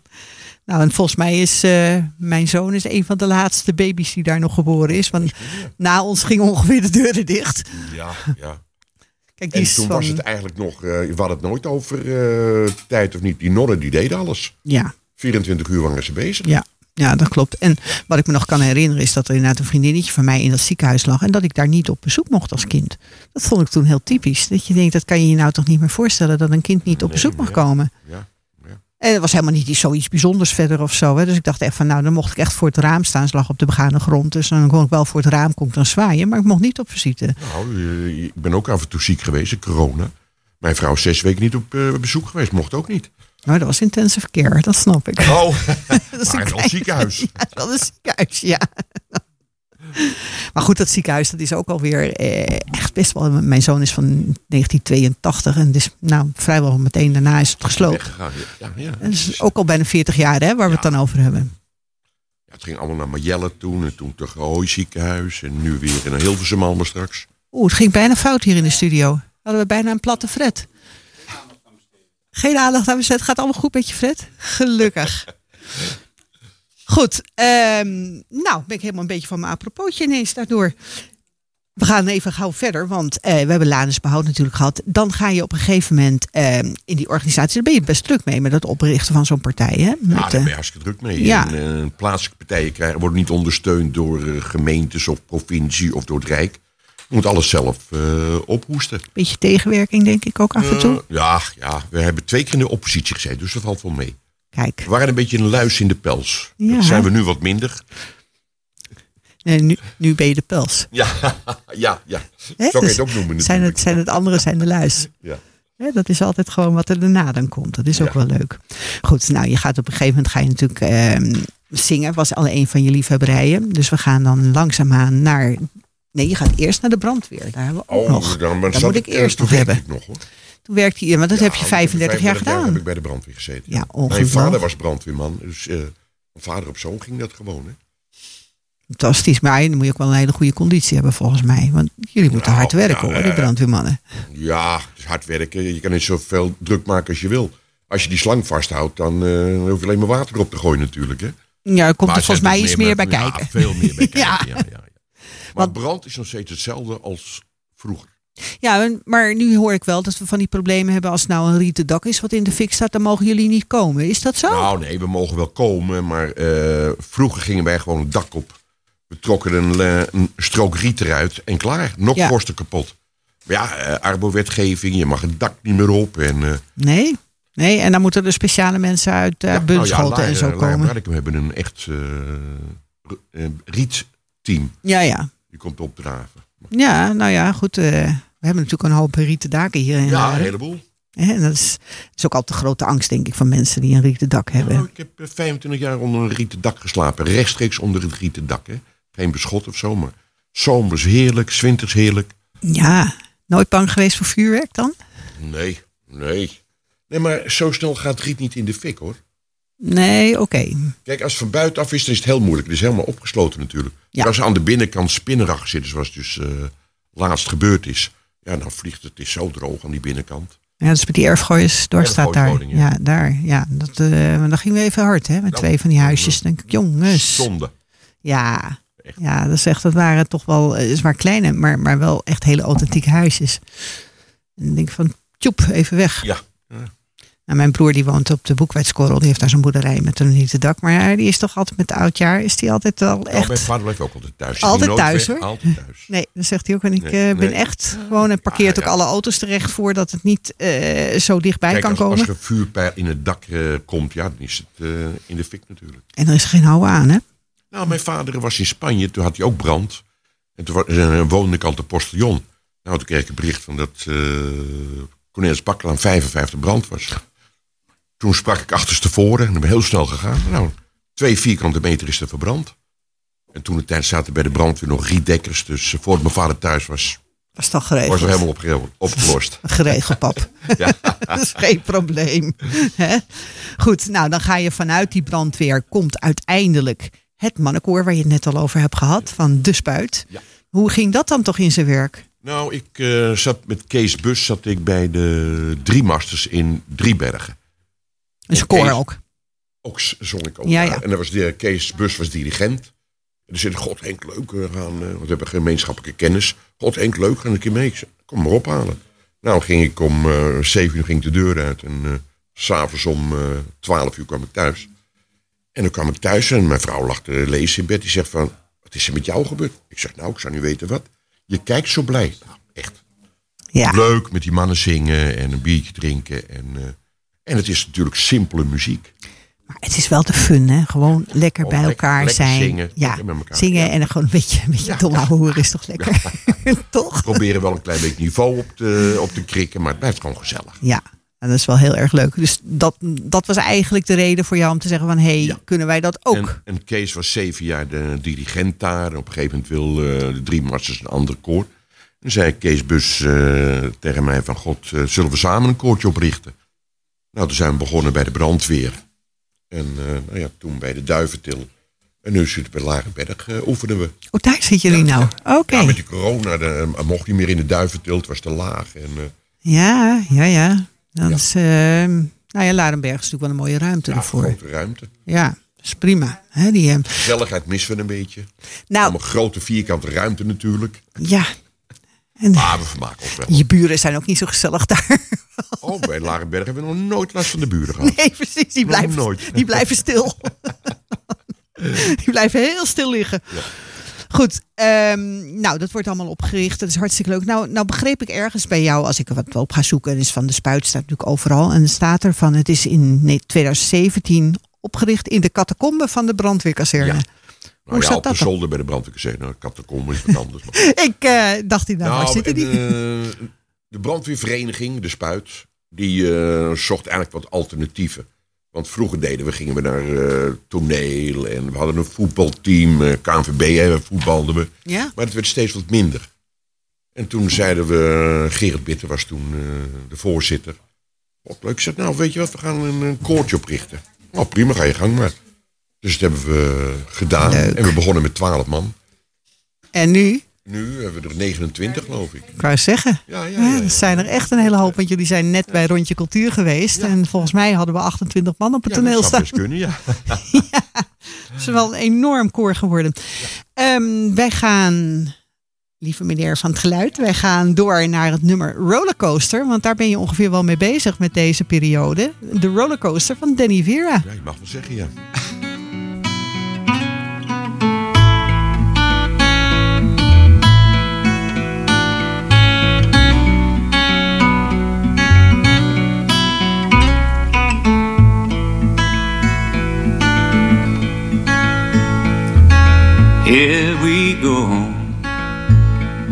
nou, en volgens mij is eh, mijn zoon is een van de laatste baby's die daar nog geboren is. Want na ons gingen ongeveer de deuren dicht. ja, ja. Kijk, die En toen van, was het eigenlijk nog, eh, we hadden het nooit over eh, tijd of niet. Die Norren die deden alles. Ja, 24 uur waren ze bezig. ja, ja, dat klopt. En wat ik me nog kan herinneren is dat er inderdaad een vriendinnetje van mij in dat ziekenhuis lag. En dat ik daar niet op bezoek mocht als kind. Dat vond ik toen heel typisch. Dat je denkt, dat kan je je nou toch niet meer voorstellen dat een kind niet op bezoek mag komen. Ja. En het was helemaal niet iets- zoiets bijzonders verder of zo. Hè. Dus ik dacht echt van, nou, dan mocht ik echt voor het raam staan. Ze lag op de begane grond. Dus dan kon ik wel voor het raam kon ik dan zwaaien. Maar ik mocht niet op visite. Nou, eh, ik ben ook af en toe ziek geweest, corona. Mijn vrouw is zes weken niet op eh, bezoek geweest, mocht ook niet. Nou, dat was intensive care, dat snap ik. Oh, dat is maar een klein- ziekenhuis. Ja, het is een ziekenhuis, ja. Maar goed, dat ziekenhuis, dat is ook alweer eh, echt best wel... Mijn zoon is van 1982 en dus nou, vrijwel meteen daarna is het gesloten. Weggegaan. Ja, ja. Dat is ook al bijna 40 jaar hè, waar we het dan over hebben. Ja, het ging allemaal naar Marjelle toen en toen te ziekenhuis. En nu weer in Hilversum allemaal straks. Oeh, het ging bijna fout hier in de studio. Hadden we bijna een platte Fred. Geen aandacht aan besteed. Gaat allemaal goed met je Fred? Gelukkig. Goed, ehm, nou ben ik helemaal een beetje van mijn aproposje ineens daardoor. We gaan even gauw verder, want eh, we hebben Lanus Behoud natuurlijk gehad. Dan ga je op een gegeven moment ehm, in die organisatie, daar ben je best druk mee met het oprichten van zo'n partij. Hè? Met, Ja, daar ben eh, je hartstikke druk mee. ja. En, eh, plaatselijke partijen krijgen, worden niet ondersteund door gemeentes of provincie of door het Rijk. Je moet alles zelf ophoesten. beetje tegenwerking denk ik ook af en toe. Ja, ja, we hebben twee keer in de oppositie gezeten, dus dat valt wel mee. Kijk, We waren een beetje een luis in de pels. Ja. Dat zijn we nu wat minder. nee, nu, nu ben je de pels. Ja, ja, ja. Zo kan je het ook noemen zijn het, zijn het andere, zijn de luis. Ja. Dat is altijd gewoon wat er daarna dan komt. Dat is ook Ja. wel leuk. Goed, nou je gaat op een gegeven moment ga je natuurlijk ehm, zingen. Was al een van je liefhebberijen. Dus we gaan dan langzaamaan naar... Nee, je gaat eerst naar de brandweer. Daar hebben we ook Oh, nog. dan, moet ik eerst toen nog hebben. ik nog, hoor. Toen werkte je, want dat heb je Ja, 35 jaar gedaan. heb ik bij de brandweer gezeten. Ja, Mijn vader was brandweerman. Dus van vader op zoon ging dat gewoon. Hè? Fantastisch. Maar dan moet je ook wel een hele goede conditie hebben volgens mij. Want jullie moeten Nou, hard werken ja, hoor, die eh, brandweermannen. Ja, is hard werken. Je kan niet zoveel druk maken als je wil. Als je die slang vasthoudt, dan eh, hoef je alleen maar water op te gooien natuurlijk. Hè? Ja, er komt Maar er volgens mij iets meer bij ja, kijken. veel meer bij kijken. Ja. Ja. Ja, ja, Maar brand is nog steeds hetzelfde als vroeger. Ja, maar nu hoor ik wel dat we van die problemen hebben als nou een rieten dak is wat in de fik staat, dan mogen jullie niet komen. Is dat zo? Nou nee, we mogen wel komen, maar eh, vroeger gingen wij gewoon het dak op. We trokken een, eh, een strook riet eruit en klaar. Nog Ja. kapot. Maar ja, eh, arbowetgeving, je mag het dak niet meer op. En, eh, Nee? Nee, en dan moeten er speciale mensen uit uh, ja, nou ja, en zo Laar- komen. Larkum hebben een echt eh, eh, rietteam. Ja, ja. Die komt opdraven. Ja, nou ja, goed. eh, we hebben natuurlijk een hoop rieten daken hier in Ja, een Laren. heleboel. En dat is, dat is ook altijd de grote angst, denk ik, van mensen die een rieten dak hebben. Nou, ik heb eh, 25 jaar onder een rieten dak geslapen. Rechtstreeks onder het rieten dak. Hè. Geen beschot of zo, maar zomers heerlijk, 's winters heerlijk. Ja, nooit bang geweest voor vuurwerk dan? Nee, nee. Nee, maar zo snel gaat riet niet in de fik hoor. Nee, oké. Kijk, als het van buitenaf is, dan is het heel moeilijk. Het is helemaal opgesloten natuurlijk. Ja. Maar als aan de binnenkant spinnenrag zitten, zoals dus eh, laatst gebeurd is. Ja, dan vliegt het, is zo droog aan die binnenkant. Ja, dat is met die erfgooiers doorstaat daar. Ja, ja. daar. Ja, dat, eh maar dan gingen we even hard, hè? Met Nou, twee van die huisjes. Dan denk ik, jongens. Zonde. Ja, Echt. ja, dat is echt, dat waren toch wel, eh, zwaar kleine, maar, maar wel echt hele authentieke huisjes. En dan denk ik van, tjoep, even weg. Ja. Nou, mijn broer die woont op de Boekwijdskorrel, die heeft daar zo'n boerderij met een nieten dak. Maar die is toch altijd met oudjaar, is die altijd wel Nou, echt... mijn vader blijft ook altijd thuis. Altijd thuis, hoor. Altijd thuis. Nee, dat zegt hij ook. En ik Nee, eh, ben nee. echt gewoon en parkeert Ah, ook alle auto's terecht voor dat het niet eh, zo dichtbij Kijk, kan als, komen. als er vuurpijl in het dak eh, komt, ja, dan is het in de fik natuurlijk. En er is geen houden aan, hè? Nou, mijn vader was in Spanje, toen had hij ook brand. En toen woonde ik al te postillon. Nou, toen kreeg ik een bericht van dat Cornelis Bakkelaan 55 brand was. Toen sprak ik achterstevoren en ben heel snel gegaan. Nou, twee vierkante meter is er verbrand. En toen de tijd zaten bij de brandweer nog riedekkers. Dus eh, voordat mijn vader thuis was, Was toch was geregeld? er helemaal opge- opgelost. Geregeld, pap. dat is geen probleem. Goed, nou dan ga je vanuit die brandweer. Komt uiteindelijk het mannenkoor waar je het net al over hebt gehad. Van De Spuit. Ja. Hoe ging dat dan toch in zijn werk? Nou, ik eh, zat met Kees Bus zat ik bij de Drie Masters in Driebergen. Een score ook. Ook zong ik ook. Ja, ja. En dan was de, Kees Bus was dirigent. En dan zei hij, god Henk, leuk, we gaan, eh, want we hebben gemeenschappelijke kennis. God Henk, leuk, ga een keer mee. Ik zei, kom maar ophalen. Nou, ging ik om eh zeven uur ging de deur uit. En s s'avonds om eh, twaalf uur kwam ik thuis. En dan kwam ik thuis en mijn vrouw lag te lezen in bed. Die zegt van, wat is er met jou gebeurd? Ik zeg, nou, ik zou niet weten wat. Je kijkt zo blij. Nou, echt Ja. leuk met die mannen zingen en een biertje drinken. En, en het is natuurlijk simpele muziek. Maar het is wel de fun, hè? Gewoon lekker Oh, bij elkaar lekker zijn. zingen, ja, lekker met elkaar, zingen ja. en dan gewoon een beetje, een beetje Ja. dol is toch lekker? toch? Proberen wel een klein beetje niveau op te, op te krikken, maar het blijft gewoon gezellig. Ja, en dat is wel heel erg leuk. Dus dat, dat was eigenlijk de reden voor jou om te zeggen van... hé, hey, kunnen wij dat ook? En, en Kees was zeven jaar de dirigent daar. En op een gegeven moment wil eh, de drie masters een ander koor. En zei Kees Bus eh, tegen mij van... God, eh, zullen we samen een koortje oprichten? Nou, toen zijn we begonnen bij de brandweer. En eh, nou ja, toen bij de Duiventil. En nu zitten we bij Lagenberg, eh oefenen we. Oh, daar zitten jullie nou. Oké. Ja, met die corona de, eh, mocht niet meer in de Duiventil. Het was te laag. En, Ja, ja, ja. Ja. is, nou ja, Larenberg is natuurlijk wel een mooie ruimte ja, ervoor. grote ruimte. Ja, dat is prima. Hè, die, Gezelligheid missen we een beetje. nou, Allemaal grote vierkante ruimte natuurlijk. ja. En Maar we vermaken ons wel. je buren zijn ook niet zo gezellig daar. Oh, bij Larenberg hebben we nog nooit last van de buren gehad. Nee, precies. Die Nog blijven, nooit. die blijven stil. die blijven heel stil liggen. Goed, ehm, nou dat wordt allemaal opgericht. Dat is hartstikke leuk. Nou, nou begreep ik ergens bij jou, als ik er wat op ga zoeken, en is van de spuit staat natuurlijk overal. En er staat er van, het is in nee, 2017 opgericht in de catacombe van de brandweerkazerne. Ja. Nou Hoe ja, de dan? zolder bij de brandweerkazerne. Nou, is wat anders. Maar. Ik eh, dacht inderdaad, waar nou, zitten die? en, eh, de brandweervereniging, de Spuit, die eh, zocht eigenlijk wat alternatieven. Want vroeger deden we, gingen we naar toneel en we hadden een voetbalteam, KNVB hè, voetbalden we. ja? Maar het werd steeds wat minder. En toen zeiden we, Gerard Bitter was toen de voorzitter. Wat leuk, ik zei, nou weet je wat, we gaan een, een koortje oprichten. Nou prima, ga je gang maar. Dus dat hebben we gedaan. Leuk. En we begonnen met 12 man. En nu? Nu hebben we er 29 geloof ik. Ik wou zeggen. Ja, ja, Ja, ja. ja. dat zijn er echt een hele hoop. Want jullie zijn net bij Rondje Cultuur geweest. En volgens mij hadden we 28 man op het Ja, toneel dat zou staan. kunnen, ja. Het is wel een enorm koor geworden. Ehm, wij gaan, lieve meneer van het geluid, wij gaan door naar het nummer Rollercoaster. Want daar ben je ongeveer wel mee bezig met deze periode. De Rollercoaster van Danny Vera. Ja, je mag wel zeggen, ja.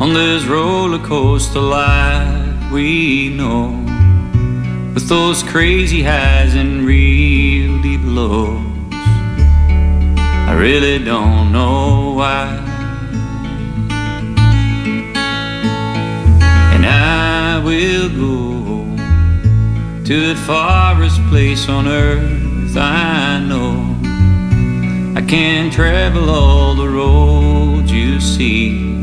On this roller coaster life we know, with those crazy highs and real deep lows. I really don't know why. And I will go to the farthest place on earth I know. I can travel all the roads you see.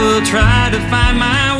Will try to find my way.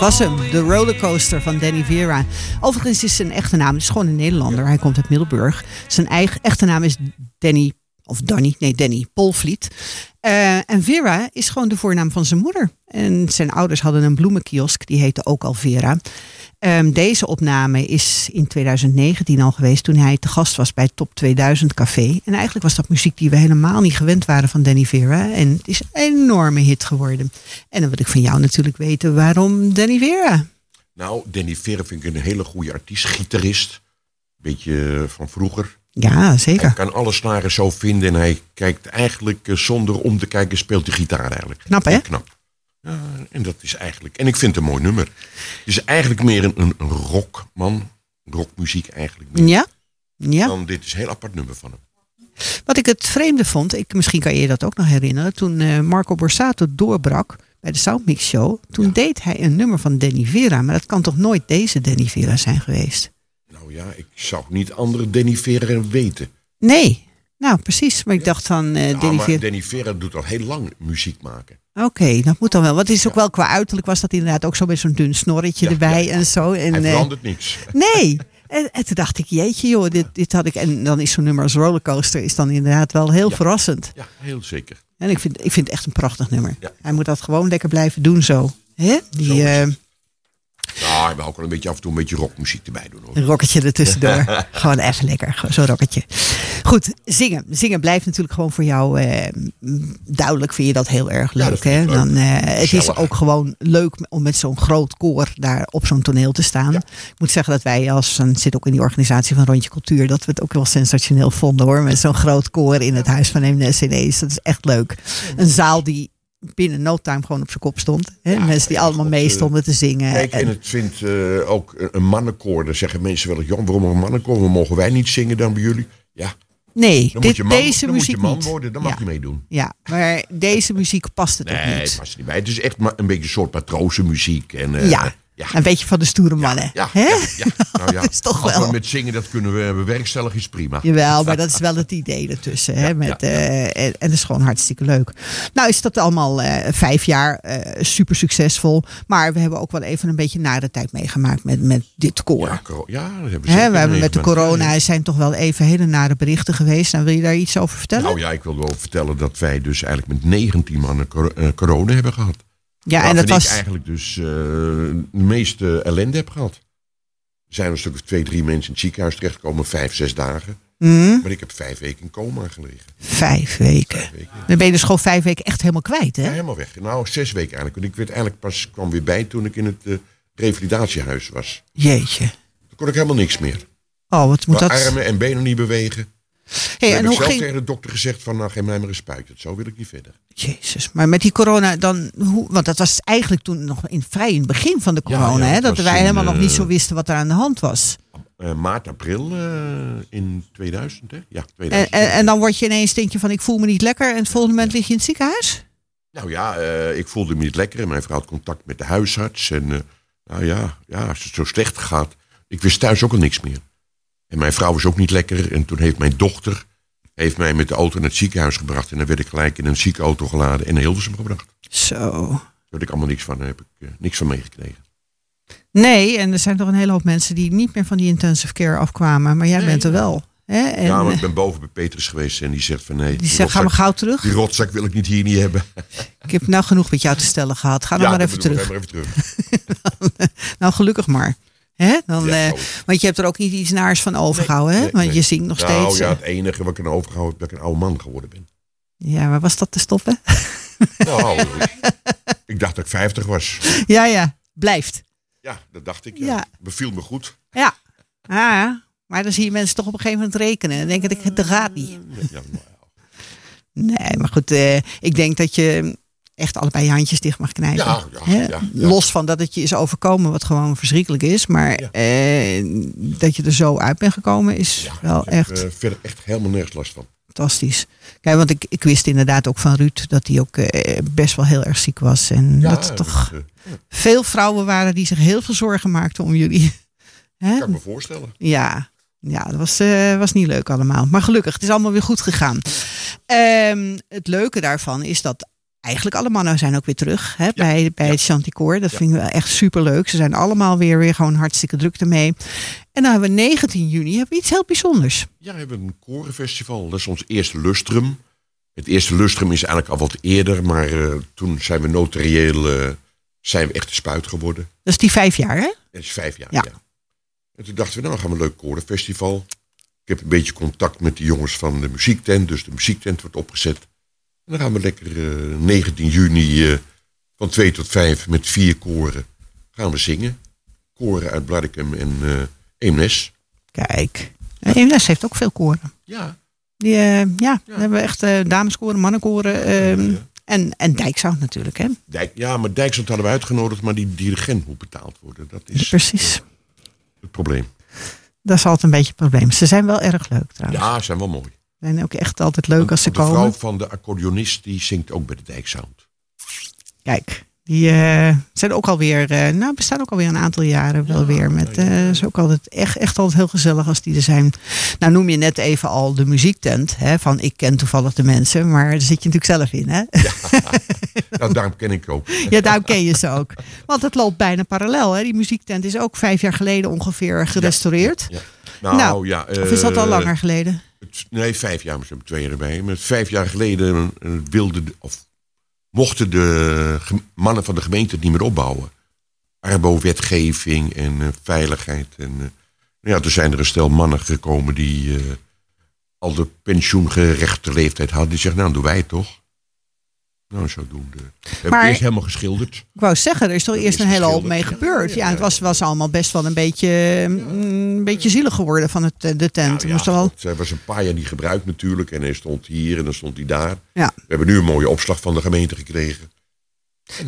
Was hem. De rollercoaster van Danny Vera. Overigens is zijn echte naam, het is gewoon een Nederlander. Hij komt uit Middelburg. Zijn eigen echte naam is Danny, of Danny, nee Danny Polvliet. Eh, en Vera is gewoon de voornaam van zijn moeder. En zijn ouders hadden een bloemenkiosk, die heette ook al Vera. Ehm, deze opname is in 2019 al geweest toen hij te gast was bij Top 2000 Café. En eigenlijk was dat muziek die we helemaal niet gewend waren van Danny Vera. En het is een enorme hit geworden. En dan wil ik van jou natuurlijk weten waarom Danny Vera. Nou, Danny Verre vind ik een hele goede artiest, gitarist. Beetje van vroeger. Ja, Hij zeker. kan alle snaren zo vinden en hij kijkt eigenlijk eh, zonder om te kijken, speelt de gitaar eigenlijk. Knap, hè? Knap. Ja, en dat is eigenlijk, en ik vind het een mooi nummer. Het is eigenlijk meer een, een, rockmuziek eigenlijk meer. Ja? Ja. Dan dit is een heel apart nummer van hem. Wat ik het vreemde vond, ik, misschien kan je je dat ook nog herinneren, toen eh, Marco Borsato doorbrak bij de Soundmix Show, toen deed hij een nummer van Danny Vera, maar dat kan toch nooit deze Danny Vera zijn geweest? Nou ja, ik zou niet andere Danny Vera weten. Nee, nou precies, maar ik dacht van eh, Ja, Danny maar Vera. Danny Vera doet al heel lang muziek maken. Oké, dat moet dan wel. Want het is ook wel qua uiterlijk was dat inderdaad ook zo met zo'n dun snorretje Ja, erbij ja. en zo. En, Hij eh, verandert niks. nee. En, en toen dacht ik, jeetje joh, dit, dit had ik. En dan is zo'n nummer als Rollercoaster is dan inderdaad wel heel verrassend. Ja, heel zeker. En ik vind, ik vind het echt een prachtig nummer. Ja. Hij moet dat gewoon lekker blijven doen zo. Hè? Die, Zo eh. Nou, wil ook wel een beetje af en toe een beetje rockmuziek erbij doen. Hoor. Een rocketje ertussendoor. gewoon even lekker. Zo'n rocketje. Goed, zingen. Zingen blijft natuurlijk gewoon voor jou eh, duidelijk. Vind je dat heel erg leuk. hè? leuk. Dan, eh, het is ook gewoon leuk om met zo'n groot koor daar op zo'n toneel te staan. Ik moet zeggen dat wij als, dan zit ook in die organisatie van Rondje Cultuur, dat we het ook wel sensationeel vonden hoor. Met zo'n groot koor in het huis van ineens. Dat is echt leuk. Een zaal die binnen no time gewoon op zijn kop stond. Hè? Ja, Mensen die allemaal mee eh, stonden te zingen. Kijk, en En- het vindt eh, ook een- mannenkoor. Dan zeggen mensen wel Jan, waarom een mannenkoor? Waarom mogen wij niet zingen dan bij jullie? Ja, nee, dan dit, moet je man, deze dan moet muziek je man niet. worden. Dan mag je meedoen. Ja, maar deze muziek past het ook Nee, het niet. past er niet bij. Het is echt een beetje een soort matrozenmuziek. En, eh, ja. Ja. een beetje van de stoere mannen. Ja, ja, ja. Nou ja, Dat is toch als wel. we met zingen dat kunnen we bewerkstelligen, is prima. Jawel, maar dat is wel het idee ertussen. Hè? Met, eh, en, en dat is gewoon hartstikke leuk. Nou is dat allemaal eh, vijf jaar eh, super succesvol. Maar we hebben ook wel even een beetje nare tijd meegemaakt met, met dit koor. Ja, dat hebben we we hebben met de corona zijn toch wel even hele nare berichten geweest. En wil je daar iets over vertellen? Nou ja, ik wil wel vertellen dat wij dus eigenlijk met 19 mannen cor- corona hebben gehad. Ja, en dat was. ik eigenlijk dus eh, de meeste ellende heb gehad. Er zijn een stuk of twee, drie mensen in het ziekenhuis terechtgekomen, vijf, zes dagen. Hmm, Maar ik heb vijf weken in coma gelegen. vijf weken. Vijf weken. Dan ben je dus gewoon vijf weken echt helemaal kwijt, hè? Ja, helemaal weg. Nou, zes weken eigenlijk. Want ik werd eigenlijk pas, kwam weer bij toen ik in het eh, revalidatiehuis was. Jeetje. Toen kon ik helemaal niks meer. Oh, wat moet Mijn dat? armen en benen niet bewegen. Hey, en heb ik hoe zelf ging... tegen de dokter gezegd van, nou, geef mij maar een spuit. Zo wil ik niet verder. Jezus, maar met die corona dan, hoe, want dat was eigenlijk toen nog in, vrij in het begin van de corona, ja, hè, dat wij in, helemaal nog niet eh, zo wisten wat er aan de hand was. Eh, maart, april eh, in 2000, hè? Ja, En, 2000. en, en dan word je ineens, denk je van ik voel me niet lekker en het volgende moment lig je in het ziekenhuis? Nou ja, ik voelde me niet lekker. En mijn vrouw had contact met de huisarts. En nou ja, ja, als het zo slecht gaat. Ik wist thuis ook al niks meer. En mijn vrouw was ook niet lekker. En toen heeft mijn dochter heeft mij met de auto naar het ziekenhuis gebracht. En dan werd ik gelijk in een ziekenauto geladen en naar Hilversum gebracht. Zo. Daar had ik allemaal niks van, heb ik eh, niks van meegekregen. Nee, en er zijn toch een hele hoop mensen die niet meer van die intensive care afkwamen. Maar jij bent er wel. Hè? En, ja, maar eh, ik ben boven bij Petrus geweest en die zegt van nee. die zegt, ga maar gauw terug. die rotzak wil ik niet hier niet hebben. Ik heb nou genoeg met jou te stellen gehad. Ga dan maar even terug. ga maar even terug. Nou, gelukkig maar. Hè? Dan, Ja, eh, zo. want je hebt er ook niet iets naars van overgehouden. hè? Want nee. je zingt nog Nou steeds. ja, eh. het enige wat ik aan overgehouden heb, dat ik een oude man geworden ben. Ja, maar was dat te stoppen? Nou, ik dacht dat ik 50 was. ja, ja. Blijft. Ja, dat dacht ik. Ja. Ja. Beviel me goed. Ja. Ah, ja. Maar dan zie je mensen toch op een gegeven moment rekenen. En denken, dat dat gaat niet. Ja, nou ja. Nee, maar goed. eh, ik denk dat je echt allebei je handjes dicht mag knijpen. Ja, ja, Hè? ja, ja. Los van dat het je is overkomen, wat gewoon verschrikkelijk is. Maar eh, dat je er zo uit bent gekomen, is wel ik heb echt eh, verder echt helemaal nergens last van. fantastisch. Kijk, want ik, ik wist inderdaad ook van Ruud dat hij ook eh, best wel heel erg ziek was. En dat er toch eh, veel vrouwen waren die zich heel veel zorgen maakten om jullie. Hè? kan ik me voorstellen. Ja, ja dat was, was niet leuk allemaal. Maar gelukkig, het is allemaal weer goed gegaan. Ehm, het leuke daarvan is dat eigenlijk alle mannen zijn ook weer terug hè, bij, bij ja. het Chanticoor. Dat Ja. vinden we echt super leuk. Ze zijn allemaal weer, weer gewoon hartstikke druk ermee. En dan hebben we 19 juni hebben we iets heel bijzonders. Ja, we hebben een korenfestival. Dat is ons eerste lustrum. Het eerste lustrum is eigenlijk al wat eerder, maar eh, toen zijn we notarieel eh, zijn we echt de spuit geworden. Dat is die vijf jaar, hè? Dat is vijf jaar. Ja. Ja. En toen dachten we, nou gaan we een leuk korenfestival. Ik heb een beetje contact met de jongens van de muziektent, dus de muziektent wordt opgezet. En dan gaan we lekker eh, 19 juni eh, van 2 tot 5 met vier koren gaan we zingen. Koren uit Blaricum en eh Eemnes. Kijk. Eemnes heeft ook veel koren. Ja, Die, eh, ja, we hebben echt eh, dameskoren, mannenkoren. ehm, en, en dijksound natuurlijk, hè? Dijk, ja, maar Dijksland hadden we uitgenodigd, maar die dirigent moet betaald worden. Dat is Precies. het probleem. Dat is altijd een beetje het probleem. Ze zijn wel erg leuk trouwens. Ja, ze zijn wel mooi. Zijn ook echt altijd leuk als ze de vrouw komen. van de accordeonist die zingt ook bij de Dijksound. Kijk, die eh, zijn ook alweer, eh nou, bestaan ook alweer een aantal jaren wel weer. Met, ja, ja, eh, is ook altijd echt, echt altijd heel gezellig als die er zijn. Nou noem je net even al de muziektent, hè, van ik ken toevallig de mensen, maar daar zit je natuurlijk zelf in, hè? Nou, daarom ken ik ook. Ja, daarom ken je ze ook. Want het loopt bijna parallel, hè? Die muziektent is ook vijf jaar geleden ongeveer gerestaureerd. Ja. Nou, Nou, ja. Of is dat al langer geleden? Nee, vijf jaar, hebben twee jaar erbij. Maar vijf jaar geleden eh, wilden, de- of mochten de mannen van de gemeente het niet meer opbouwen. Arbo-wetgeving en eh, veiligheid. En, eh, ja, toen zijn er een stel mannen gekomen die al de pensioengerechte leeftijd hadden. Die zeggen, nou, doen wij toch. Nou, zodoende. Hebben Maar- het eerst helemaal geschilderd. Ik wou zeggen, er is toch Dat eerst is een hele hoop mee gebeurd. Ja, Ja, ja, het was, was allemaal best wel een beetje, mm, een beetje zielig geworden van het, eh, de tent. Nou moest wel, hij was een paar jaar niet gebruikt natuurlijk. En hij stond hier en dan stond hij daar. ja. We hebben nu een mooie opslag van de gemeente gekregen.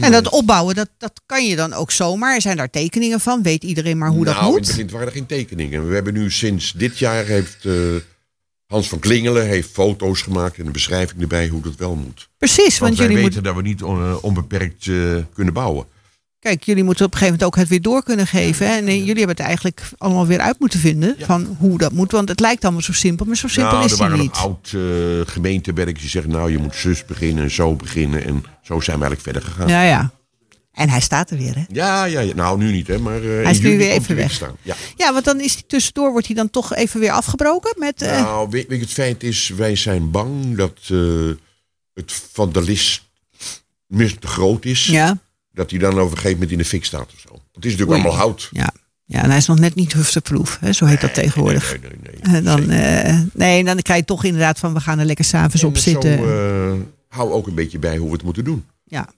En dat opbouwen, dat, dat kan je dan ook zomaar. Zijn daar tekeningen van? Weet iedereen maar hoe dat nou, in moet? het begin waren er geen tekeningen. We hebben nu sinds dit jaar heeft eh, Hans van Klingelen heeft foto's gemaakt en een beschrijving erbij hoe dat wel moet. Precies, Want, want wij jullie, weten moeten, dat we niet on- eh, onbeperkt eh, kunnen bouwen. kijk, jullie moeten op een gegeven moment ook het weer door kunnen geven. hè? En eh, jullie hebben het eigenlijk allemaal weer uit moeten vinden Ja. van hoe dat moet. Want het lijkt allemaal zo simpel, maar zo simpel nou, is er het waren niet. nog oud eh gemeentewerkers die zeggen, nou je moet zus beginnen en zo beginnen. En zo zijn we eigenlijk verder gegaan. Ja, ja. En hij staat er weer, hè? ja, ja. Nou, nu niet hè, maar eh, Hij is nu weer even weg. staan. Ja. Ja, want dan is hij tussendoor, wordt hij dan toch even weer afgebroken met... eh, Nou, weet, weet je, het feit is, wij zijn bang dat eh, het vandalisme te groot is. ja. Dat hij dan over een gegeven moment in de fik staat of zo. Het is natuurlijk Oei. allemaal hout. Ja. ja, en hij is nog net niet hufteproof, hè? zo heet dat tegenwoordig. Nee, nee, nee. nee, En dan, eh, nee, dan krijg je toch inderdaad van we gaan er lekker s'avonds op zitten. Zo, hou ook een beetje bij hoe we het moeten doen. ja.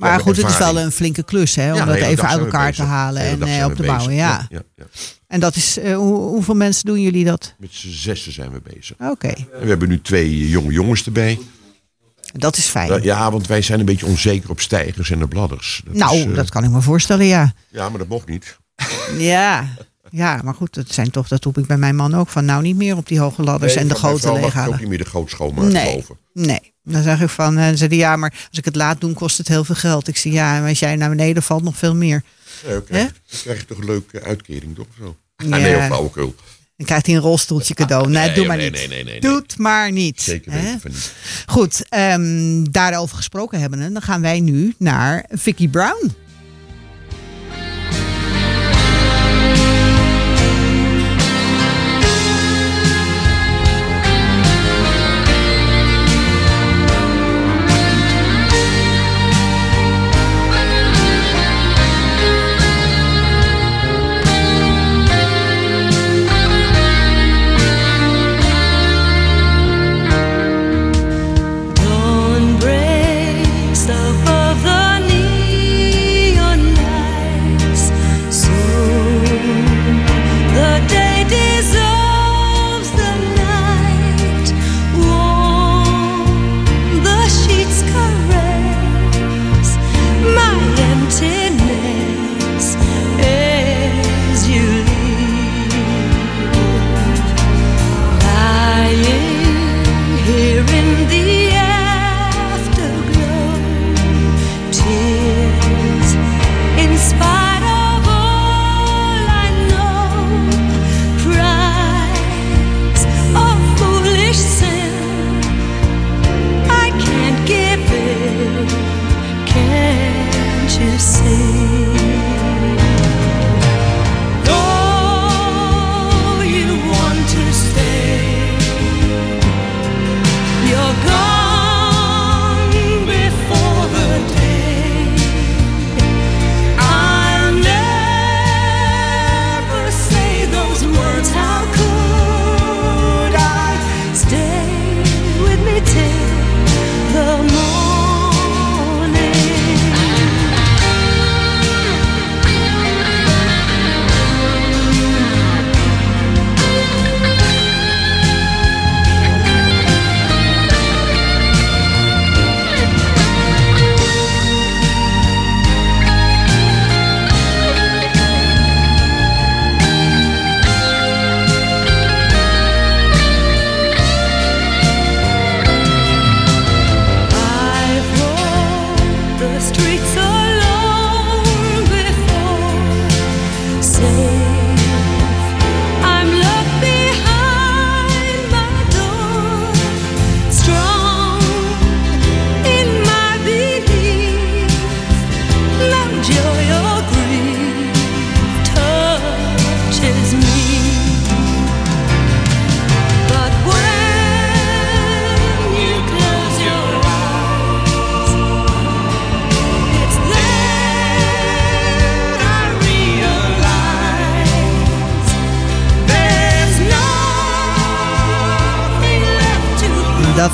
Maar goed, het is wel een flinke klus hè, om Ja, dat even dag uit elkaar te halen en eh, op te bouwen. Ja. Ja, ja. En dat is, eh, hoe, hoeveel mensen doen jullie dat? Met z'n zessen zijn we bezig. Oké, En we hebben nu twee jonge jongens erbij. dat is fijn. Ja, want wij zijn een beetje onzeker op stijgers en de bladders. Dat nou, is, eh, dat kan ik me voorstellen, ja. Ja, maar dat mocht niet. Ja. Ja, maar goed, dat zijn toch, dat roep ik bij mijn man ook van nou niet meer op die hoge ladders en de ik leeghalen. ook niet meer de goot schoonmaken Nee. boven. Nee, dan zeg ik van, en zei hij, ja, maar als ik het laat doen, kost het heel veel geld. Ik zeg ja, maar als jij naar beneden valt, nog veel meer. Ja, dan krijg, dan krijg je toch een leuke uitkering, toch? Zo. Ja. Ah, nee, of flauwekul. Dan krijgt hij een rolstoeltje cadeau. Nee, Nee, doe maar nee, niet. nee, nee, nee, nee. Doe het maar niet. Zeker weten niet. Goed, ehm, daarover gesproken hebben, dan gaan wij nu naar Vicky Brown.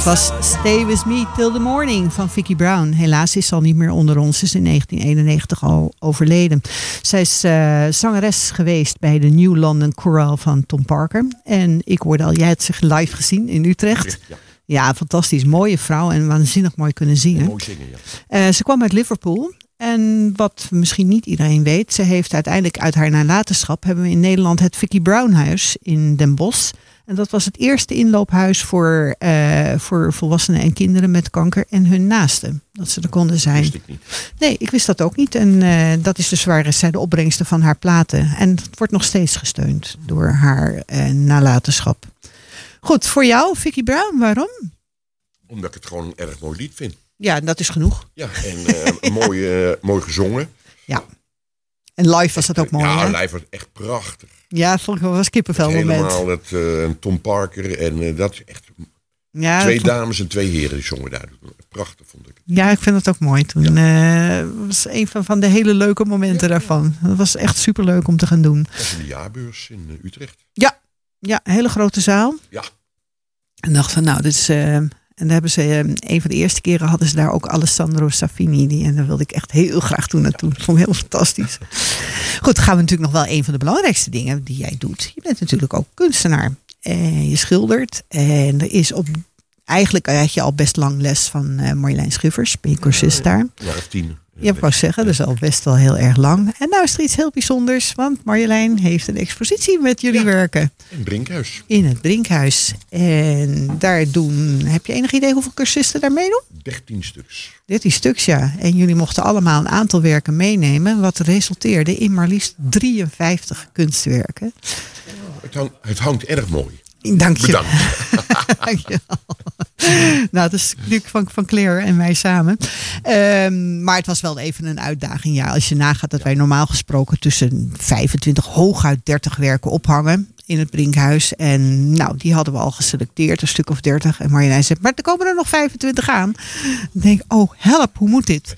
Was Stay With Me Till The Morning van Vicky Brown. Helaas is ze al niet meer onder ons. Ze is in 1991 al overleden. Zij is eh, zangeres geweest bij de New London Chorale van Tom Parker. En ik hoorde al, jij hebt zich live gezien in Utrecht. Ja, Ja, fantastisch. Mooie vrouw en waanzinnig mooi kunnen zingen. mooi zingen, ja. Eh, ze kwam uit Liverpool. En wat misschien niet iedereen weet, ze heeft uiteindelijk uit haar nalatenschap hebben we in Nederland het Vicky Brown Huis in Den Bosch. En dat was het eerste inloophuis voor, eh, voor volwassenen en kinderen met kanker en hun naasten. Dat ze er konden zijn. Wist ik niet. Nee, ik wist dat ook niet. En eh, dat is dus waar zij de opbrengsten van haar platen. En het wordt nog steeds gesteund door haar eh, nalatenschap. Goed, voor jou, Vicky Brown, waarom? Omdat ik het gewoon een erg mooi lied vind. Ja, dat is genoeg. Ja, en eh, mooi, eh, mooi gezongen. Ja. En live was dat ook mooi. ja, hè? live was echt prachtig. Ja, vond ik wel was kippenvel moment. Helemaal het, eh, Tom Parker en eh, dat is echt Ja, twee dat- dames en twee heren die zongen daar. Prachtig vond ik. ja, ik vind het ook mooi. Toen eh, was een van, van de hele leuke momenten daarvan. Dat was echt super leuk om te gaan doen. Dat was in de jaarbeurs in Utrecht. Ja, ja, hele grote zaal. Ja, En dacht van, nou, dit is. Eh, en daar hebben ze, eh, een van de eerste keren hadden ze daar ook Alessandro Safini. Die, en daar wilde ik echt heel graag toen naartoe. Dat vond ik heel fantastisch. Goed, gaan we natuurlijk nog wel een van de belangrijkste dingen die jij doet. Je bent natuurlijk ook kunstenaar. En je schildert. En er is op. Eigenlijk had je al best lang les van eh Marjolein Schiffers. Ben je cursist daar? jaar of tien. Ja, ik wou zeggen, dat is al best wel heel erg lang. En nou is er iets heel bijzonders, want Marjolein heeft een expositie met jullie werken In Brinkhuis. in het Brinkhuis. En daar doen, heb je enig idee hoeveel cursisten daar meedoen? 13 stuks. 13 stuks, ja. En jullie mochten allemaal een aantal werken meenemen, wat resulteerde in maar liefst 53 kunstwerken. Het, hang- het hangt erg mooi. Dank je. Bedankt. Dankjewel. nou, dat is natuurlijk van, van Claire en mij samen. Ehm, maar het was wel even een uitdaging. Ja, als je nagaat dat wij normaal gesproken tussen 25, hooguit 30 werken ophangen in het Brinkhuis. En nou, die hadden we al geselecteerd, een stuk of 30. En Marjolein zei, maar er komen er nog 25 aan. Dan denk ik, oh help, hoe moet dit?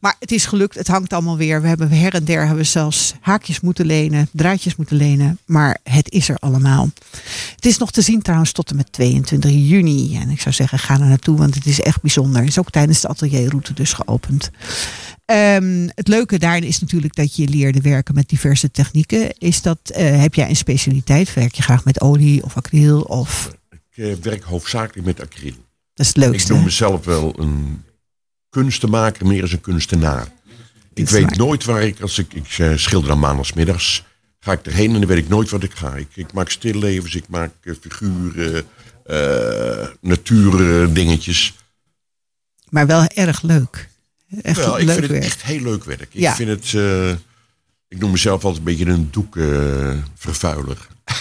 Maar het is gelukt, het hangt allemaal weer. We hebben her en der hebben we zelfs haakjes moeten lenen, draadjes moeten lenen. Maar het is er allemaal. Het is nog te zien trouwens tot en met 22 juni. En ik zou zeggen, ga er naartoe, want het is echt bijzonder. Is ook tijdens de atelierroute dus geopend. Ehm, het leuke daarin is natuurlijk dat je leerde werken met diverse technieken. Is dat, eh, heb jij een specialiteit? Werk je graag met olie of acryl? Of, Ik eh, werk hoofdzakelijk met acryl. dat is het Ik leukste. noem mezelf wel een kunstenmaker, meer als een kunstenaar. Ik weet nooit waar ik, als ik, ik eh, schilder dan maandagsmiddags, ga ik erheen en dan weet ik nooit wat ik ga. Ik, ik maak stillevens, ik maak figuren, eh natuurdingetjes. Maar wel erg leuk. Echt Wel, ik leuk vind het echt heel leuk werk. Ik vind het, eh, ik noem mezelf altijd een beetje een doekvervuiler.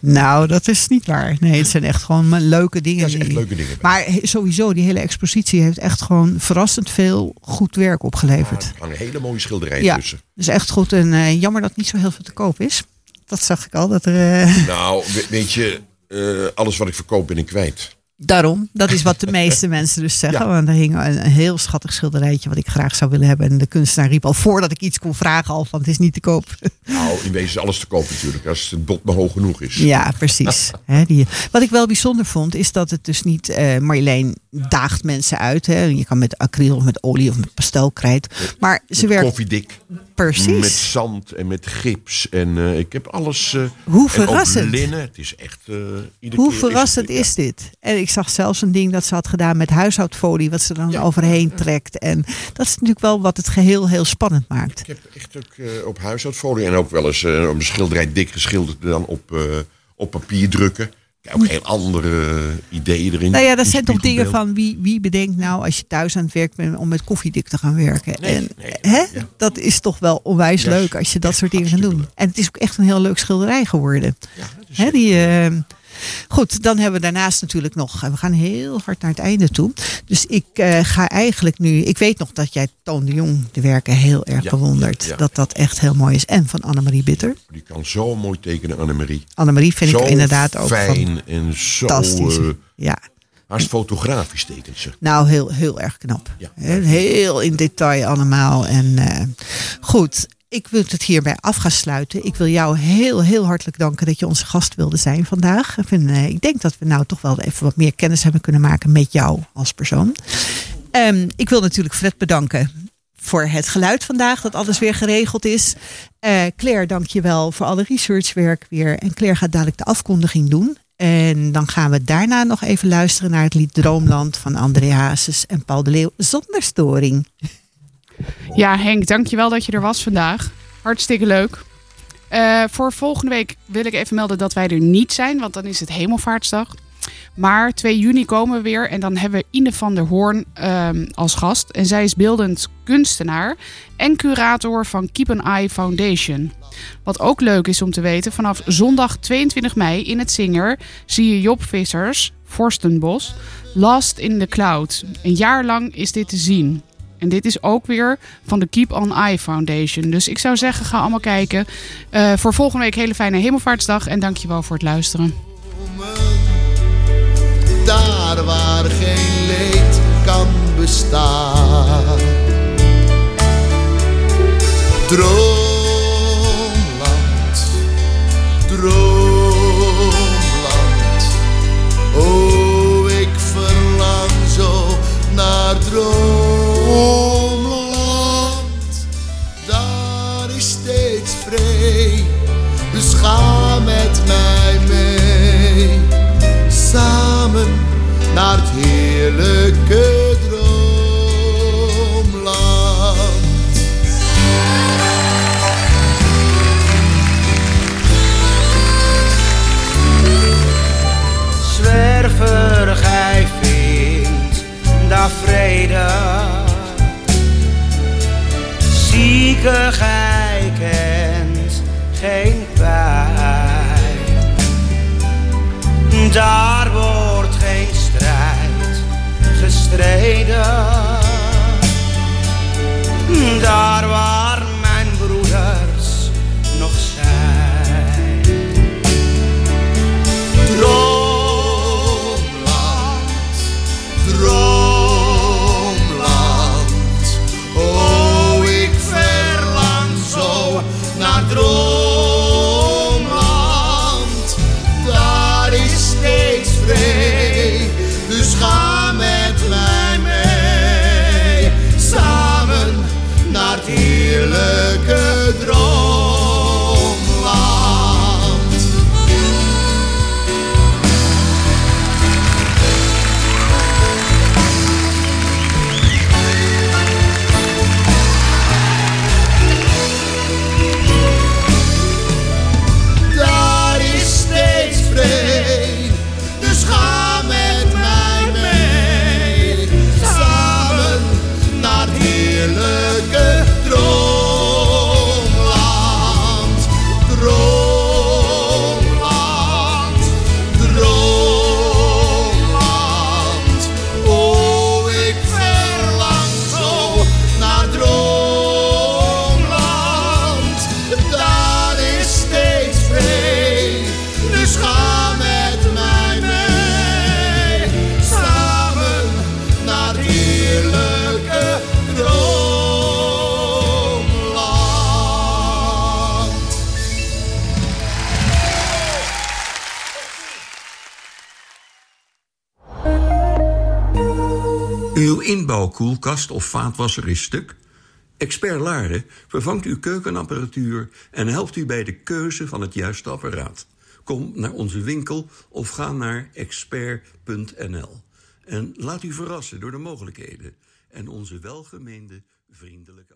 Nou, dat is niet waar. Nee, het zijn echt gewoon leuke dingen. Dat is echt die- leuke dingen. Maar sowieso, die hele expositie heeft echt gewoon verrassend veel goed werk opgeleverd. Er hangen hele mooie schilderijen Ja, tussen. dus echt goed. En eh, jammer dat niet zo heel veel te koop is. Dat zag ik al. Dat er, eh, Nou, we- weet je, eh, alles wat ik verkoop ben ik kwijt. Daarom, dat is wat de meeste mensen dus zeggen. Ja. Want er hing een, een heel schattig schilderijtje wat ik graag zou willen hebben. En de kunstenaar riep al voordat ik iets kon vragen al van het is niet te koop. Nou, in wezen is alles te koop natuurlijk, als het bod maar hoog genoeg is. Ja, precies. Hè, die, wat ik wel bijzonder vond, is dat het dus niet. eh Marjolein daagt mensen uit. Hè. Je kan met acryl of met olie of met pastelkrijt. Maar ze werkt koffiedik, precies. met zand en met gips. En eh, ik heb alles. eh, Hoe en ook verrassend. linnen. Het is echt. eh Hoe verrassend het- is dit? En ik zag zelfs een ding dat ze had gedaan met huishoudfolie, wat ze dan Ja. overheen trekt. En dat is natuurlijk wel wat het geheel heel spannend maakt. Ik heb echt ook op huishoudfolie en ook wel eens een schilderij dik geschilderd dan op, op papier drukken. Heb ook heel andere ideeën erin. Nou ja, dat zijn toch dingen van wie, wie bedenkt nou als je thuis aan het werk bent om met koffiedik te gaan werken. Nee, en nee, hè? ja. dat is toch wel onwijs leuk als je dat soort dingen gaat doen. En het is ook echt een heel leuk schilderij geworden. Ja, Hè, die, eh, goed, dan hebben we daarnaast natuurlijk nog. We gaan heel hard naar het einde toe. Dus ik eh, ga eigenlijk nu. Ik weet nog dat jij Toon de Jong de werken heel erg Ja, bewondert. ja, ja. Dat dat echt heel mooi is. En van Annemarie Bitter. Die kan zo mooi tekenen, Annemarie. Annemarie vind zo ik inderdaad ook fijn en zo. fantastisch. eh ja, haast fotografisch tekent ze. nou heel, heel erg knap. Ja. Heel in detail allemaal. En eh, goed. Ik wil het hierbij af gaan sluiten. Ik wil jou heel, heel hartelijk danken dat je onze gast wilde zijn vandaag. Ik, eh, denk dat we nou toch wel even wat meer kennis hebben kunnen maken met jou als persoon. Ehm, ik wil natuurlijk Fred bedanken voor het geluid vandaag, dat alles weer geregeld is. Eh Claire, dank je wel voor alle researchwerk weer. En Claire gaat dadelijk de afkondiging doen. En dan gaan we daarna nog even luisteren naar het lied Droomland van André Hazes en Paul de Leeuw zonder storing. Ja, Henk, dankjewel dat je er was vandaag. Hartstikke leuk. Eh, voor volgende week wil ik even melden dat wij er niet zijn, want dan is het Hemelvaartsdag. Maar 2 juni komen we weer en dan hebben we Ine van der Hoorn ehm, als gast. En zij is beeldend kunstenaar en curator van Keep an Eye Foundation. Wat ook leuk is om te weten, vanaf zondag 22 mei in het Zinger zie je Job Vissers, Forstenbos, Last in the Cloud. Een jaar lang is dit te zien. En dit is ook weer van de Keep on Eye Foundation. Dus ik zou zeggen, ga allemaal kijken. Eh, voor volgende week hele fijne Hemelvaartsdag. En dankjewel voor het luisteren. daar waar geen leed kan bestaan. Droomland, droomland. Oh, ik verlang zo naar droomland. Daar is steeds vrede, dus ga met mij mee samen naar het heerlijke droomland. Zwerver, gij vindt daar vrede. Zieke, gij geen pijn. Daar wordt geen strijd gestreden. Daar inbouwkoelkast of vaatwasser is stuk? Expert Laren vervangt uw keukenapparatuur en helpt u bij de keuze van het juiste apparaat. Kom naar onze winkel of ga naar expert.nl. En laat u verrassen door de mogelijkheden en onze welgemeende vriendelijke